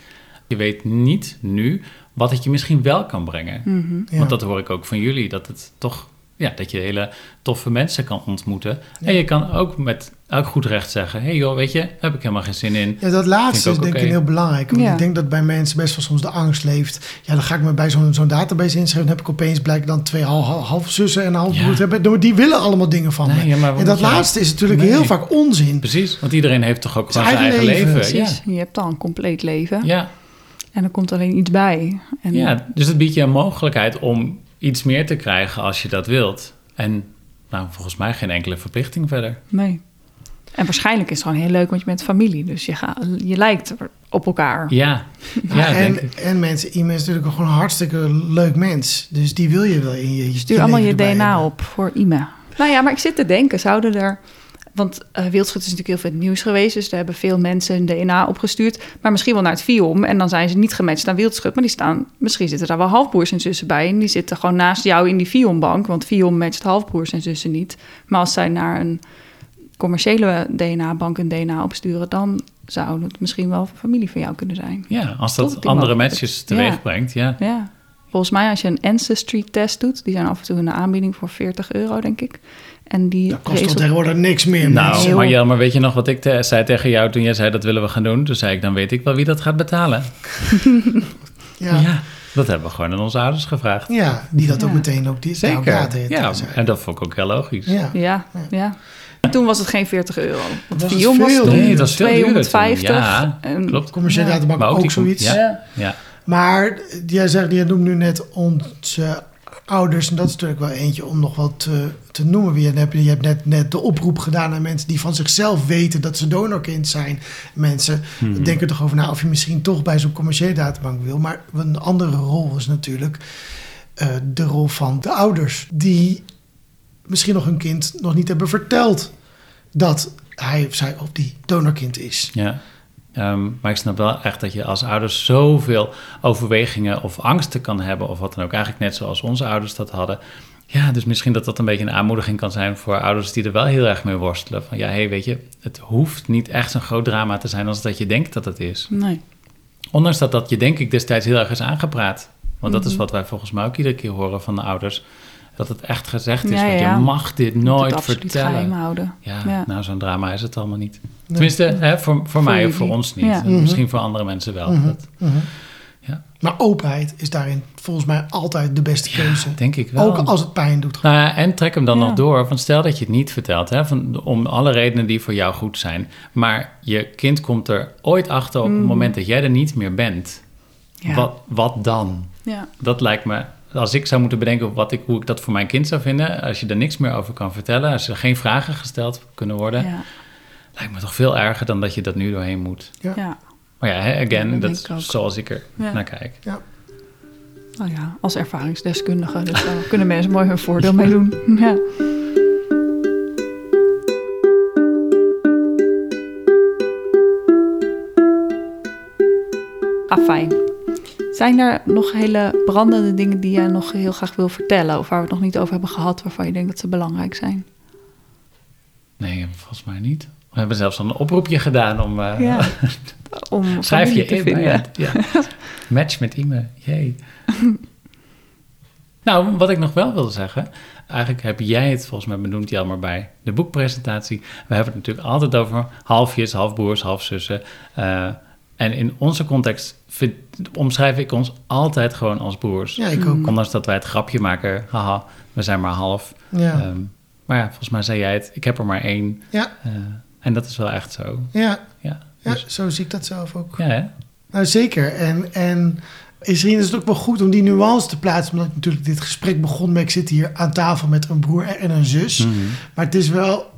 je weet niet nu wat het je misschien wel kan brengen. Mhm. Ja. Want dat hoor ik ook van jullie, dat het toch ja, dat je hele toffe mensen kan ontmoeten. En je kan ook met elk goed recht zeggen... hé hey joh, weet je, heb ik helemaal geen zin in. Ja, dat laatste is denk ik heel belangrijk. Want Ja. ik denk dat bij mensen best wel soms de angst leeft. Ja, dan ga ik me bij zo'n zo'n database inschrijven. Dan heb ik opeens blijkbaar dan twee half, zussen en een half Ja. broers hebben. Die willen allemaal dingen van Nee, me. ja, maar wat en dat laatste is natuurlijk Nee. heel vaak onzin. Precies, want iedereen heeft toch ook Zijn gewoon zijn eigen eigen leven. leven, Precies. Je hebt al een compleet leven. Ja, ja, En er komt alleen iets bij. En ja, dus het biedt je een mogelijkheid om iets meer te krijgen als je dat wilt. En nou, volgens mij geen enkele verplichting verder. Nee. En waarschijnlijk is het gewoon heel leuk, want je bent familie. Dus je, gaat, je lijkt op elkaar. Ja, ja, en, en mensen, iemand is natuurlijk gewoon een hartstikke leuk mens. Dus die wil je wel in je, je Stuur allemaal je DNA hebben. op voor IME. Nou ja, maar ik zit te denken, zouden er... Want eh wildschut is natuurlijk heel veel nieuws geweest. Dus daar hebben veel mensen hun DNA opgestuurd. Maar misschien wel naar het FIOM. En dan zijn ze niet gematcht aan wildschut. Maar die staan, misschien zitten daar wel halfbroers en zussen bij. En die zitten gewoon naast jou in die FIOM-bank. Want FIOM matcht halfbroers en zussen niet. Maar als zij naar een commerciële DNA-bank een DNA opsturen... dan zou het misschien wel familie van jou kunnen zijn. Ja, als dat andere matches teweeg Ja. brengt, ja. Ja. Volgens mij als je een Ancestry-test doet... die zijn af en toe in de aanbieding voor 40 euro, denk ik. En die Dat kost toch tegenwoordig niks meer. Nou. Heel- Marjel, maar weet je nog wat ik te- zei tegen jou toen jij zei dat willen we gaan doen? Toen zei ik, dan weet ik wel wie dat gaat betalen. ja. Ja, dat hebben we gewoon aan onze ouders gevraagd. Ja, die dat ook Ja. meteen ook die Zeker. Ja, deed, Ja, en dat vond ik ook heel logisch. ja. Ja, ja. Toen was het geen 40 euro. Want Was het Fion was veel toen? Nee, was veel duurder toen. 250. Ja, En- klopt. Commerciële Ja. ook, die- zoiets. Ja, ja. Maar jij zegt, jij noemt nu net onze ouders. En dat is natuurlijk wel eentje om nog wat te, te noemen. Je hebt, je hebt net, net de oproep gedaan aan mensen die van zichzelf weten dat ze donorkind zijn. Mensen Mhm. denken toch over na of je misschien toch bij zo'n commerciële databank wil. Maar een andere rol is natuurlijk eh, de rol van de ouders. Die misschien nog hun kind nog niet hebben verteld dat hij of zij of die donorkind is. Ja. Ehm, maar ik snap wel echt dat je als ouders zoveel overwegingen of angsten kan hebben, of wat dan ook. Eigenlijk net zoals onze ouders dat hadden. Ja, dus misschien dat dat een beetje een aanmoediging kan zijn voor ouders die er wel heel erg mee worstelen. Van ja, hé, hey, weet je, het hoeft niet echt zo'n groot drama te zijn als dat je denkt dat het is. Nee. Ondanks dat dat je denk ik destijds heel erg is aangepraat. Want dat is Mhm. wat wij volgens mij ook iedere keer horen van de ouders. Dat het echt gezegd is, Ja, want ja. je mag dit Moet nooit het vertellen. geheim houden. Ja, Ja. nou zo'n drama is het allemaal niet. Nee. Tenminste, hè, voor, voor, mij of voor ons niet. Ja. En Misschien voor andere mensen wel. Mhm, Dat, mhm. Ja. Maar openheid is daarin volgens mij altijd de beste keuze. denk ik wel. Ook als het pijn doet. Nou ja, en trek hem dan Ja. nog door. Want stel dat je het niet vertelt, hè, van, om alle redenen die voor jou goed zijn. Maar je kind komt er ooit achter op het Mhm. moment dat jij er niet meer bent. Ja. Wat, wat dan? Ja. Dat lijkt me, als ik zou moeten bedenken wat ik, hoe ik dat voor mijn kind zou vinden. Als je er niks meer over kan vertellen, als er geen vragen gesteld kunnen worden. Ja. Lijkt me toch veel erger dan dat je dat nu doorheen moet. ja. Maar ja, hè, Ja, again, dat is zoals ik er Ja. naar kijk. Nou ja, als ervaringsdeskundige. Dus daar kunnen mensen mooi hun voordeel mee doen. Ja. Afijn. Zijn er nog hele brandende dingen die jij nog heel graag wil vertellen? Of waar we het nog niet over hebben gehad, waarvan je denkt dat ze belangrijk zijn? Nee, volgens mij niet. We hebben zelfs al een oproepje gedaan om... Ja. Om Schrijf je in. vinden. maar Ja. Match met Ime. Jee. nou, wat ik nog wel wilde zeggen. Eigenlijk heb jij het volgens mij benoemd, Jelmer, bij de boekpresentatie. We hebben het natuurlijk altijd over halfjes, halfbroers, halfzussen. Eh en in onze context vind, omschrijf ik ons altijd gewoon als broers. Ja, ik ook. Ondanks dat wij het grapje maken, haha, we zijn maar half. Ja, Ehm, maar ja, volgens mij zei jij het, ik heb er maar één. ja, Eh, en dat is wel echt zo. ja, Ja, ja, dus- zo zie ik dat zelf ook. ja hè? Nou, zeker. En, en misschien is het ook wel goed om die nuance te plaatsen. Omdat natuurlijk dit gesprek begon met... ik zit hier aan tafel met een broer en een zus. Mhm. Maar het is wel...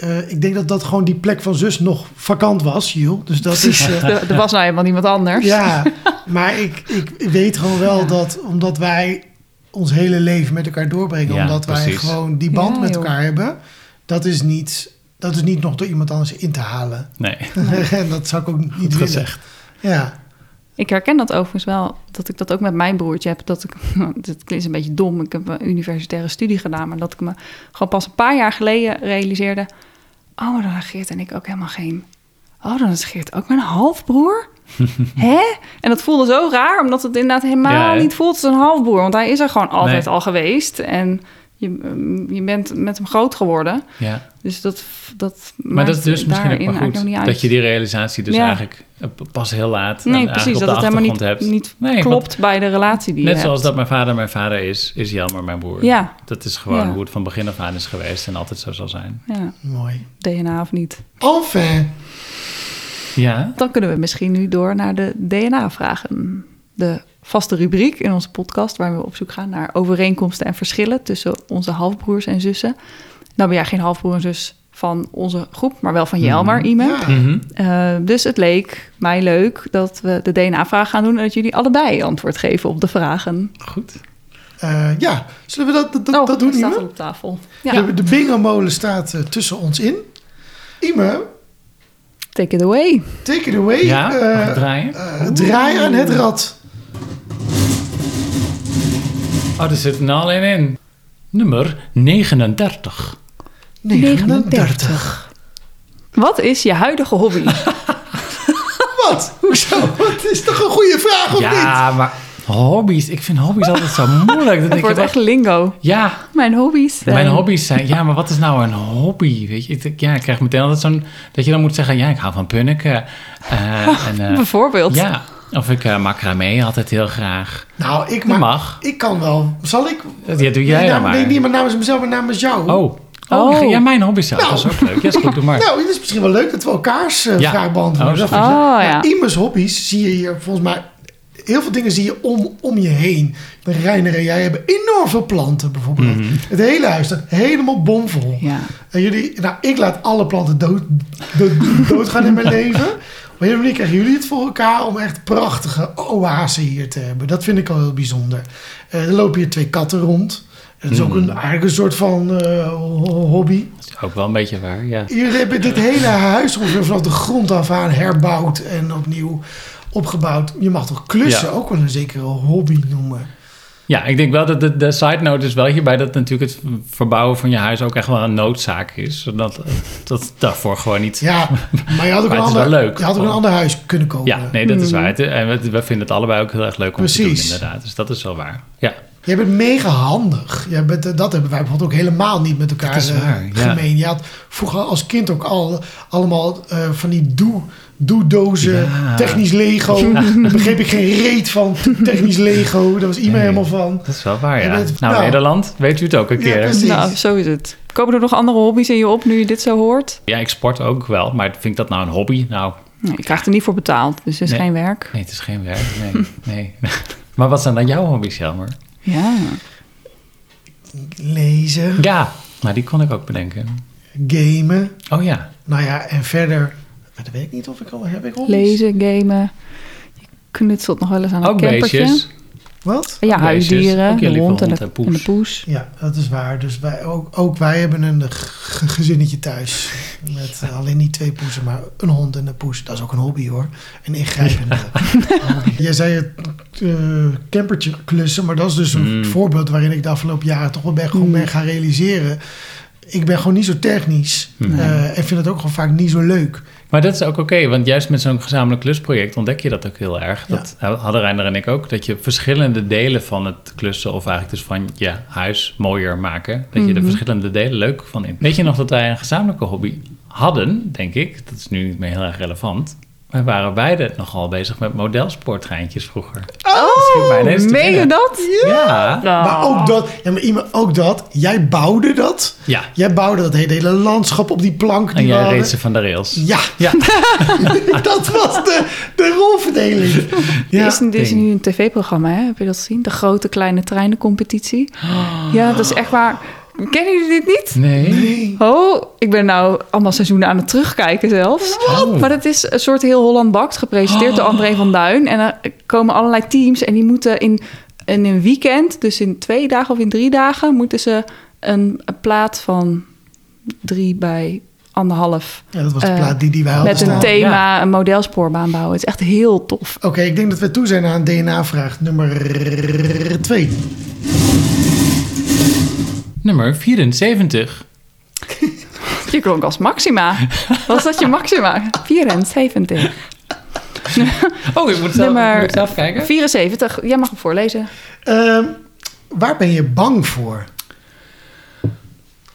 eh, ik denk dat dat gewoon die plek van zus nog vakant was, Jules. Dus dat is... eh, Er was nou helemaal niemand anders. ja, maar ik, ik weet gewoon wel Ja. dat... omdat wij ons hele leven met elkaar doorbrengen... Ja, omdat wij gewoon die band Ja, met joh. elkaar hebben... dat is niet... Dat is niet nog door iemand anders in te halen. Nee, en dat zou ik ook niet goed willen. gezegd. Ja, Ik herken dat overigens wel, dat ik dat ook met mijn broertje heb. Dat ik, dit klinkt een beetje dom, ik heb een universitaire studie gedaan, maar dat ik me gewoon pas een paar jaar geleden realiseerde. Oh, maar dan is Geert en ik ook helemaal geen. Oh, dan is Geert ook mijn halfbroer? Hè? En dat voelde zo raar, omdat het inderdaad helemaal Ja, niet voelt als een halfbroer. Want hij is er gewoon altijd Nee. al geweest. En Je, mm, je bent met hem groot geworden. Ja. Dus dat, dat Maar dat is dus misschien ook maar goed nog niet uit. dat je die realisatie dus Ja. eigenlijk eh, pas heel laat Nee, precies. op Dat het helemaal niet, hebt. niet Nee, klopt bij de relatie die Net je zoals hebt. dat mijn vader mijn vader is, is Jelmer mijn broer. Ja, Dat is gewoon Ja. hoe het van begin af aan is geweest en altijd zo zal zijn. ja, Mooi. DNA of niet. Enfin, Ja, Dan kunnen we misschien nu door naar de DNA-vragen. De vaste rubriek in onze podcast waar we op zoek gaan naar overeenkomsten en verschillen tussen onze halfbroers en zussen. Nou ben jij geen halfbroer en zus van onze groep, maar wel van Jelmer, Mhm. Ime. ja. Mhm. Eh, dus het leek mij leuk dat we de DNA-vraag gaan doen en dat jullie allebei antwoord geven op de vragen. goed. Eh, ja, zullen we dat, dat, oh, dat doen, staat Ime? al op tafel. Ja, De, de bingo-molen staat eh, tussen ons in. Ime, take it away. take it away. Ja, draaien? draai aan het rad. Oh, er zit een al in in. Nummer 39. 39. Wat is je huidige hobby? Wat? Hoezo? Het is toch een goede vraag, of niet? Ja, maar hobby's. Ik vind hobby's altijd zo moeilijk. Dan Het wordt wat- echt lingo. ja, Mijn hobby's. zijn- mijn hobby's zijn... Ja, maar wat is nou een hobby? Weet je, ik, ja, ik krijg meteen altijd zo'n... Dat je dan moet zeggen, ja, ik hou van punniken. eh, en, eh, Bijvoorbeeld. ja, of ik uh, macramé altijd heel graag. Nou, ik, mag, mag. ik kan wel. Zal ik? Ja, doe jij nee, dan nou, maar. nee, niet maar namens mezelf, maar namens jou. Oh. Oh, Oh. ja, mijn hobby's zijn. Nou. Dat is ook leuk. Ja, is goed, doe maar. Nou, het is misschien wel leuk dat we elkaars eh, Ja. vraag beantwoorden. Oh, leuk. Oh, Nou, ja. Immers hobby's zie je hier volgens mij... Heel veel dingen zie je om, om je heen. De Reiner en jij hebben enorm veel planten bijvoorbeeld. Mhm. Het hele huis staat helemaal bomvol. Ja. En jullie, nou, ik laat alle planten dood, dood, doodgaan in mijn leven. Op een manier krijgen jullie het voor elkaar om echt prachtige oasen hier te hebben. Dat vind ik al heel bijzonder. Eh, er lopen hier twee katten rond. Dat is ook een, eigenlijk een soort van eh, ho- hobby. Dat is ook wel een beetje waar, ja. Jullie hebben dit hele huis ongeveer vanaf de grond af aan herbouwd en opnieuw opgebouwd. Je mag toch klussen Ja. ook wel een zekere hobby noemen? Ja, ik denk wel dat de, de side note is wel hierbij dat natuurlijk het verbouwen van je huis ook echt wel een noodzaak is. Zodat dat daarvoor gewoon niet. Ja, maar je had ook, een, ander, leuk. Je had ook een ander huis kunnen kopen. Ja, nee, dat is waar. Het- En we, we vinden het allebei ook heel erg leuk om te Precies. doen, inderdaad. Dus dat is wel waar. Ja, Jij bent mega handig. Jij bent, eh, dat hebben wij bijvoorbeeld ook helemaal niet met elkaar eh, waar, ja. gemeen. Je had vroeger als kind ook al allemaal eh, van die doe, doe-dozen, Ja. technisch Lego. Daar begreep ik geen reet van, technisch Lego. Daar was iemand Nee. helemaal van. dat is wel waar, ja. nou, nou. Nederland, weet u het ook een keer. Nou, zo is het. Komen er nog andere hobby's in je op nu je dit zo hoort? Ja, ik sport ook wel, maar vind ik dat nou een hobby? Nou, Nee, je krijgt er niet voor betaald, dus het is Nee. geen werk. nee, het is geen werk. Nee, nee. maar wat zijn dan jouw hobby's, Jelmer? Ja. Lezen, Ja, nou, die kon ik ook bedenken. gamen. Oh ja, Nou ja, en verder... Dat weet ik niet of ik al heb. Ik hobby's? Lezen, gamen. Je knutselt nog wel eens aan een ook campertje. beestjes. Wat? Ja, Ook huisdieren, beestjes. Ook de jullie hond en de, en poes. en de poes. Ja, dat is waar. Dus wij, ook, ook wij hebben een gezinnetje thuis. Met eh, alleen niet twee poezen, maar een hond en een poes. Dat is ook een hobby hoor. Een ingrijpende hobby. Jij zei het eh, campertje klussen, maar dat is dus een Mm. voorbeeld waarin ik de afgelopen jaren toch wel ben, gewoon Mm. ben gaan realiseren. Ik ben gewoon niet zo technisch Nee. eh, en vind het ook gewoon vaak niet zo leuk. Maar dat is ook oké, want juist met zo'n gezamenlijk klusproject ontdek je dat ook heel erg. Ja. Dat hadden Reiner en ik ook, dat je verschillende delen van het klussen, of eigenlijk dus van je huis mooier maken, dat je de Mhm. verschillende delen leuk van in. Weet je nog dat wij een gezamenlijke hobby hadden, denk ik, dat is nu niet meer heel erg relevant. Wij waren beide nogal bezig met modelsportgeintjes vroeger. Oh, meen je binnen. dat? Ja. Maar ook dat, ja, maar iemand, ook dat, jij bouwde dat. Ja. Jij bouwde dat hele, hele landschap op die plank. Die En jij reed ze van de rails. Ja, Ja. dat was de, de rolverdeling. Er Ja. is, er is nu een tv-programma, hè? heb je dat gezien? De grote kleine treinencompetitie. Ja, dat is echt waar. Kennen jullie dit niet? Nee. Nee. Oh, ik ben nou allemaal seizoenen aan het terugkijken zelfs. Wat? Maar het is een soort heel Holland Bakt, gepresenteerd door André van Duin. En er komen allerlei teams en die moeten in, in een weekend, dus in twee dagen of in drie dagen, moeten ze een, een plaat van drie bij anderhalf Ja, dat was de Eh, plaat die, die wij hadden met een staan. thema, een modelspoorbaan bouwen. Het is echt heel tof. Oké, ik denk dat we toe zijn aan DNA-vraag nummer twee. Nummer 74. Je klonk als Maxima. Was dat je Maxima? 74. Oh, ik moet zelf, Nummer moet ik zelf kijken. 74. Jij mag hem voorlezen. Ehm, waar ben je bang voor?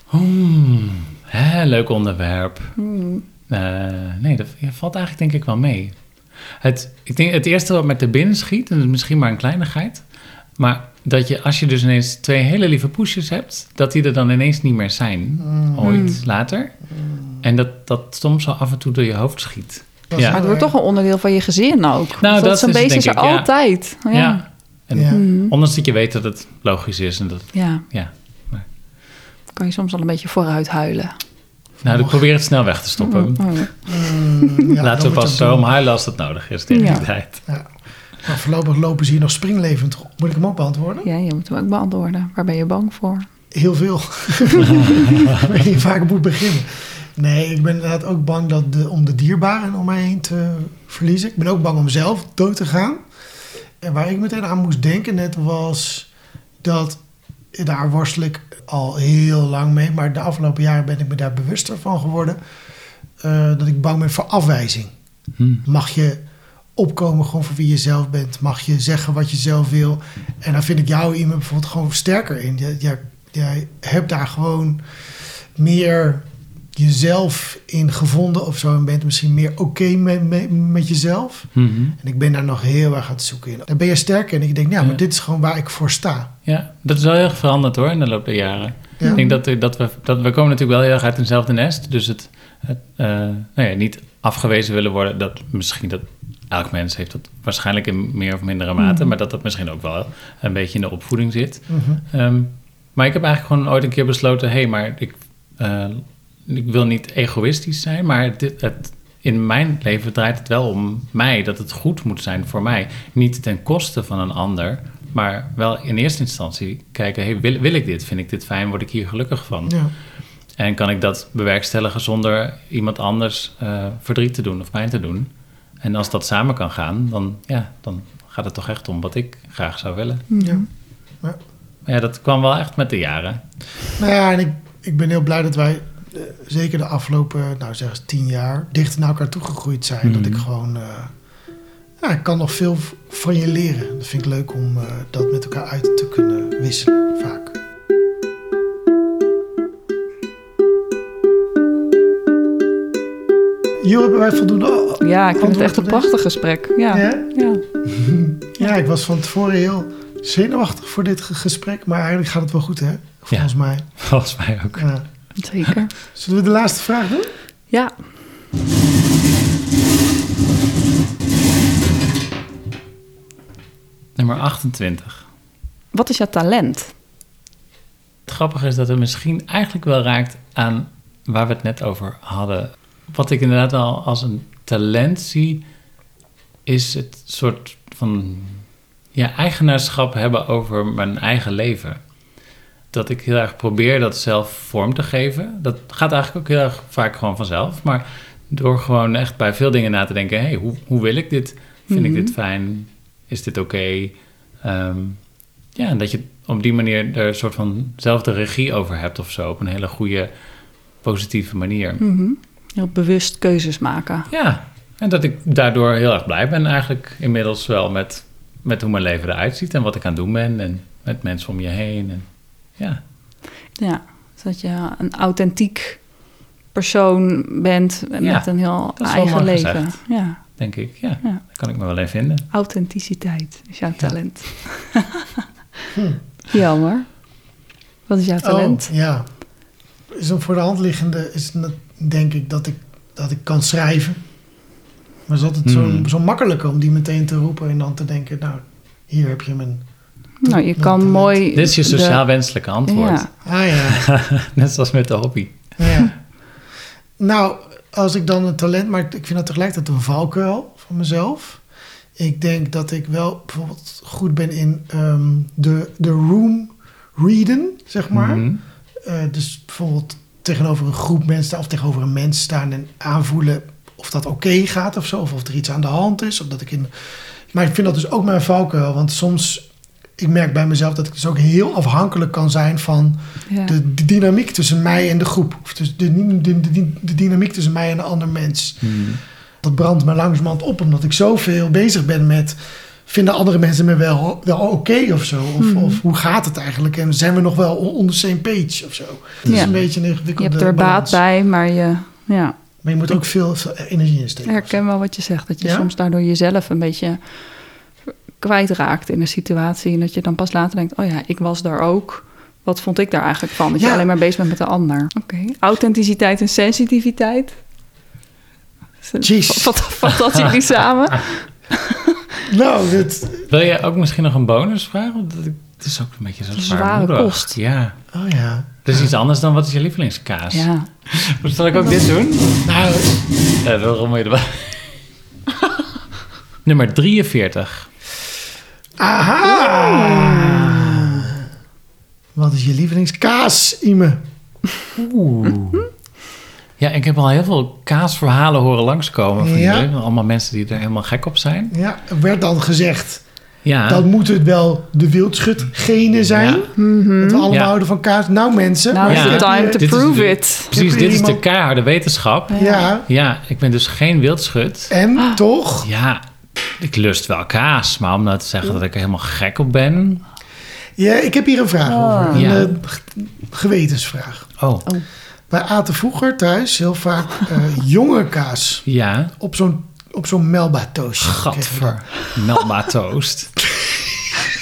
Hmm, hè, leuk onderwerp. Hmm. Eh, nee, dat ja, valt eigenlijk denk ik wel mee. Het, ik denk, het eerste wat me te binnen schiet, en dat is misschien maar een kleinigheid... maar dat je, als je dus ineens twee hele lieve poesjes hebt... dat die er dan ineens niet meer zijn, ooit later. En dat dat soms zo af en toe door je hoofd schiet. Dat is Ja. Maar het wordt toch een onderdeel van je gezin ook. Nou, dat zo'n is beest denk is er ik, altijd. Ja. Ja. Ja. En Ja. Ondanks dat je weet dat het logisch is en dat... Ja. Kan je soms al een beetje vooruit huilen. Nou, ik probeer het snel weg te stoppen. Oh, ja. Mm, ja, Laten we pas zo om huilen als dat nodig is tegen Ja. die tijd. Ja. Maar voorlopig lopen ze hier nog springlevend. Moet ik hem ook beantwoorden? Ja, je moet hem ook beantwoorden. Waar ben je bang voor? Heel veel. Waar je vaak moet beginnen. Nee, ik ben inderdaad ook bang dat de, om de dierbaren om mij heen te verliezen. Ik ben ook bang om zelf dood te gaan. En waar ik meteen aan moest denken net was dat... Daar worstel ik al heel lang mee. Maar de afgelopen jaren ben ik me daar bewuster van geworden. eh, dat ik bang ben voor afwijzing. Hm. Mag je opkomen gewoon voor wie je zelf bent? Mag je zeggen wat je zelf wil? En daar vind ik jou iemand bijvoorbeeld gewoon sterker in. Jij, jij, jij hebt daar gewoon meer jezelf in gevonden of zo. En bent misschien meer oké met, met, met jezelf. Mhm. En ik ben daar nog heel erg aan het zoeken in. Daar ben je sterker in. En ik denk, ja, maar Ja. dit is gewoon waar ik voor sta. Ja, dat is wel heel erg veranderd hoor in de loop der jaren. Ja. Ik denk dat, er- dat we, dat we komen natuurlijk wel heel erg uit eenzelfde nest. Dus het, het eh, nou ja, niet afgewezen willen worden, dat misschien dat elk mens heeft dat waarschijnlijk in meer of mindere mate, Mhm. maar dat dat misschien ook wel een beetje in de opvoeding zit. Mhm. Ehm, maar ik heb eigenlijk gewoon ooit een keer besloten, hé, hey, maar ik, eh, ik wil niet egoïstisch zijn, maar dit, het, in mijn leven draait het wel om mij, dat het goed moet zijn voor mij. Niet ten koste van een ander, maar wel in eerste instantie kijken, hey, wil, wil ik dit? Vind ik dit fijn? Word ik hier gelukkig van? Ja. En kan ik dat bewerkstelligen zonder iemand anders eh, verdriet te doen of pijn te doen? En als dat samen kan gaan, dan, ja, dan gaat het toch echt om wat ik graag zou willen. Ja. Maar ja, dat kwam wel echt met de jaren. Nou ja, en ik, ik ben heel blij dat wij eh, zeker de afgelopen, nou zeg eens tien jaar, dichter naar elkaar toegegroeid zijn. Dat Mhm. ik gewoon, eh, ja, ik kan nog veel van je leren. Dat vind ik leuk om eh, dat met elkaar uit te kunnen wisselen, vaak. Jo, hebben wij voldoende... Ja, ik vind het echt een prachtig gesprek. Ja. Ja? Ja. Ja, ik was van tevoren heel zenuwachtig voor dit ge- gesprek, maar eigenlijk gaat het wel goed, hè? Volgens mij. Volgens mij ook. Ja. Zeker. Zullen we de laatste vraag doen? Ja. Nummer 28. Wat is jouw talent? Het grappige is dat het misschien eigenlijk wel raakt aan waar we het net over hadden. Wat ik inderdaad wel als een talent zie, is het soort van ja, eigenaarschap hebben over mijn eigen leven. Dat ik heel erg probeer dat zelf vorm te geven. Dat gaat eigenlijk ook heel erg vaak gewoon vanzelf. Maar door gewoon echt bij veel dingen na te denken: hey, hoe, hoe wil ik dit? Vind Mhm. ik dit fijn? Is dit oké? Ehm, ja, en dat je op die manier er een soort van zelf de regie over hebt of zo. Op een hele goede, positieve manier. Mhm. Heel bewust keuzes maken. Ja, en dat ik daardoor heel erg blij ben eigenlijk inmiddels wel met, met hoe mijn leven eruit ziet en wat ik aan het doen ben en met mensen om je heen. En, ja, Ja, dat je een authentiek persoon bent met Ja, een heel dat is wel eigen mooi leven. gezegd. Ja, denk ik. Ja, Ja. daar kan ik me wel in vinden. authenticiteit is jouw talent. Hm. Jammer. Wat is jouw talent? Oh, ja. Is een voor de hand liggende, is het, denk ik dat ik, dat ik kan schrijven. Maar is altijd zo, Hmm. zo makkelijk om die meteen te roepen en dan te denken, nou, hier heb je mijn... nou, je mijn kan talent. mooi... Dit is je de- sociaal wenselijke antwoord. Ja, Ah ja, Net zoals met de hobby. ja. Nou, als ik dan een talent, maar ik vind dat tegelijkertijd een valkuil van mezelf. Ik denk dat ik wel bijvoorbeeld goed ben in ehm, de, de room readen, zeg maar. Mhm. Eh, dus bijvoorbeeld tegenover een groep mensen staan of tegenover een mens staan en aanvoelen of dat oké gaat of zo, of of er iets aan de hand is. Of dat ik in... Maar ik vind dat dus ook mijn valkuil, want soms, ik merk bij mezelf dat ik dus ook heel afhankelijk kan zijn van ja. de, de dynamiek tussen mij en de groep. Of dus de, de, de, de dynamiek tussen mij en een ander mens. Mhm. Dat brandt me langzamerhand op, omdat ik zoveel bezig ben met vinden andere mensen me wel, wel oké of zo? Of, Mhm. of hoe gaat het eigenlijk? En zijn we nog wel on the same page of zo? Het is een beetje een Je ingewikkelde hebt er balans. baat bij, maar je ja, Maar je moet ook veel, veel energie insteken. ik herken wel wat je zegt. Dat je Ja? soms daardoor jezelf een beetje kwijtraakt in een situatie. En dat je dan pas later denkt, oh ja, ik was daar ook. Wat vond ik daar eigenlijk van? Dat je Ja. alleen maar bezig bent met de ander. Oké. Authenticiteit en sensitiviteit. Jeez. Wat vat dat jullie samen? Nou, dit, Wil je ook misschien nog een bonusvraag? Want dat- Het is ook een beetje zo zwaarmoedig. kost. Ja. oh ja. Dat is iets anders dan wat is je lievelingskaas? Ja. Zal ik ook dit doen? Nou, Ja, dan rommel je erbij. Nummer 43. aha! Wat is je lievelingskaas, Ime? Oeh. Ja, ik heb al heel veel kaasverhalen horen langskomen van Ja. jullie. Allemaal mensen die er helemaal gek op zijn. Ja, er werd dan gezegd, Ja. dat moet het wel de wildschutgene zijn. Ja. Dat we allemaal Mhm. Ja. houden van kaas. Nou mensen, Nou Ja. is the time to Dit prove de- it. Precies, dit is de keiharde wetenschap. ja. Ja, ik ben dus geen wildschut. En Ah. toch, Ja, ik lust wel kaas, maar om nou te zeggen dat ik er helemaal gek op ben... ja, ik heb hier een vraag Ah. over. Een Ja. eh, gewetensvraag. Oh, Wij aten vroeger thuis heel vaak eh, jonge kaas ja. op zo'n op zo'n Melba toastje. Gadver. Melba toast.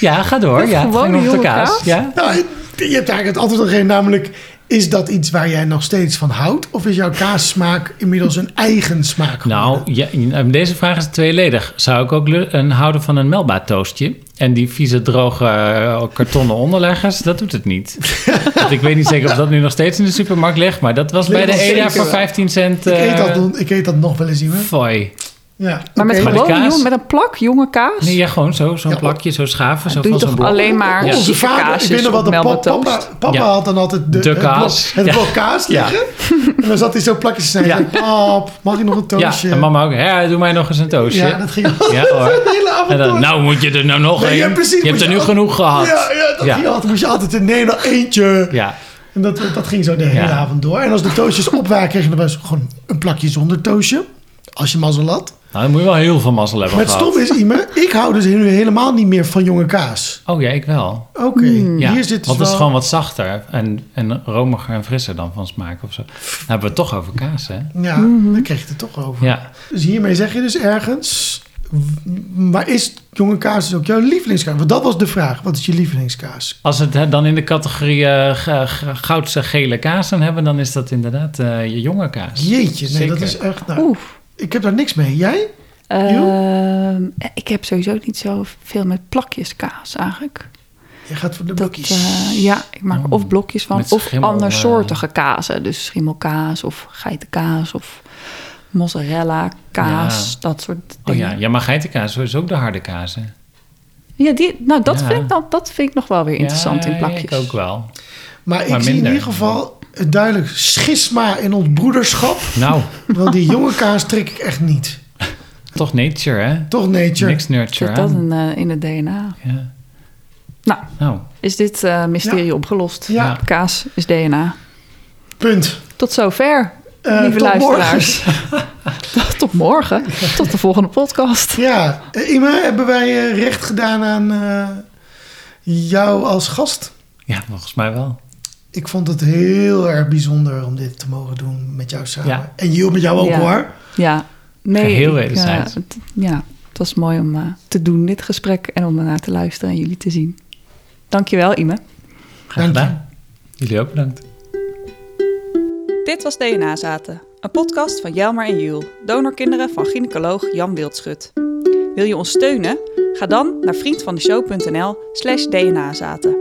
Ja, ga door. Ja, om de jonge kaas. kaas? Ja? Nou, je hebt eigenlijk het antwoord gegeven, namelijk... is dat iets waar jij nog steeds van houdt? Of is jouw kaassmaak inmiddels een eigen smaak Nou, geworden? ja, deze vraag is tweeledig. Zou ik ook een houden van een Melba toastje? En die vieze, droge eh, kartonnen onderleggers, dat doet het niet. Want ik weet niet zeker of dat nu nog steeds in de supermarkt ligt, maar dat was bij de EDA voor wel. 15 cent. ik, eet eh, dat, nog- ik eet dat nog wel eens, Ime. Fooi. Ja, Maar met. Maar kaas- met een plak jonge kaas. Nee, ja, gewoon zo, zo'n Ja, plakje, zo schaven. Zo doe je van zo'n alleen maar Ja. Onze vader, ik weet nog op de pap, papa, papa Ja. had dan altijd de, De het blok- kaas. Het Ja. blok kaas Ja. liggen. En dan zat hij zo plakjes te snijden. Ja. Pap, mag ik nog een Ja, toastje? en mama ook. Ja, doe mij nog eens een toastje. Ja, dat ging Ja, hoor. de hele avond En dan, door. nou moet je er nou nog Nee, één. ja, precies, je hebt er nu genoeg gehad. Ja, ja, dat Ja. ging altijd. Moest je altijd een nee, nog eentje. Ja. En dat, dat ging zo de hele Ja. avond door. En als de toastjes op waren, kreeg je er best gewoon een plakje zonder toastje. Als je mazzel had. Nou, dan moet je wel heel veel mazzel hebben Maar het gehad. stom is, Ime, ik hou dus nu helemaal niet meer van jonge kaas. Oh ja, ik wel. Oké, Ja, hier zit want het is gewoon wat zachter en, en romiger en frisser dan van smaak of zo. Dan hebben we het toch over kaas, hè? Ja, daar kreeg je het toch over. Ja. Dus hiermee zeg je dus ergens... Maar is jonge kaas dus ook jouw lievelingskaas? Want dat was de vraag. Wat is je lievelingskaas? Als we het dan in de categorie eh, g- goudse gele kaas dan hebben, dan is dat inderdaad eh, je jonge kaas. Jeetje, nee, dat is echt... Nou, Oeh. Ik heb daar niks mee. Jij? Ehm, ik heb sowieso niet zo veel met plakjes kaas eigenlijk. Je gaat voor de Dat, blokjes. eh, ja, ik maak Oh, of blokjes van of schimmel, andersoortige kazen. Dus schimmelkaas of geitenkaas of mozzarella kaas, Ja. dat soort Oh dingen. ja, ja, maar geitenkaas is ook de harde kaas, hè? Ja, die, nou, dat, Ja. vind ik dan, dat vind ik nog wel weer interessant Ja, in plakjes. ik ook wel. maar ik zie in ieder geval een duidelijk schisma in ons broederschap. Nou, Want die jonge kaas trek ik echt niet. toch nature, hè? Toch nature? Niks nurture Zit dat in, eh, in het DNA? Ja. Nou, Nou, is dit eh, mysterie opgelost? Ja. Kaas is DNA. Punt. Tot zover, Eh, lieve tot luisteraars. Tot morgen. Tot de volgende podcast. Ja, Ime, hebben wij eh, recht gedaan aan eh, jou als gast? ja, volgens mij wel. Ik vond het heel erg bijzonder om dit te mogen doen met jou samen. Ja. En Jill met jou ook Ja. hoor. Ja, nee. Geheel ik, wederzijds. eh, het- ja, het was mooi om eh, te doen, dit gesprek. En om ernaar te luisteren en jullie te zien. Dankjewel, Ime. Graag Dank je. gedaan. Jullie ook bedankt. Dit was DNA Zaten, een podcast van Jelmer en Jules, donorkinderen van gynaecoloog Jan Wildschut. Wil je ons steunen? Ga dan naar vriendvandeshow.nl slash dnazaten.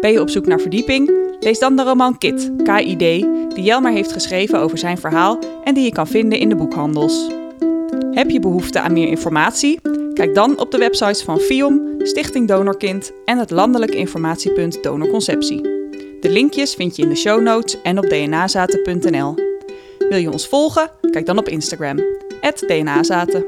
Ben je op zoek naar verdieping? Lees dan de roman Kit, KID, die Jelmer heeft geschreven over zijn verhaal en die je kan vinden in de boekhandels. Heb je behoefte aan meer informatie? Kijk dan op de websites van FIOM, Stichting Donorkind en het landelijk informatiepunt Donorconceptie. De linkjes vind je in de show notes en op dnazaten.nl. Wil je ons volgen? Kijk dan op Instagram, dnazaten.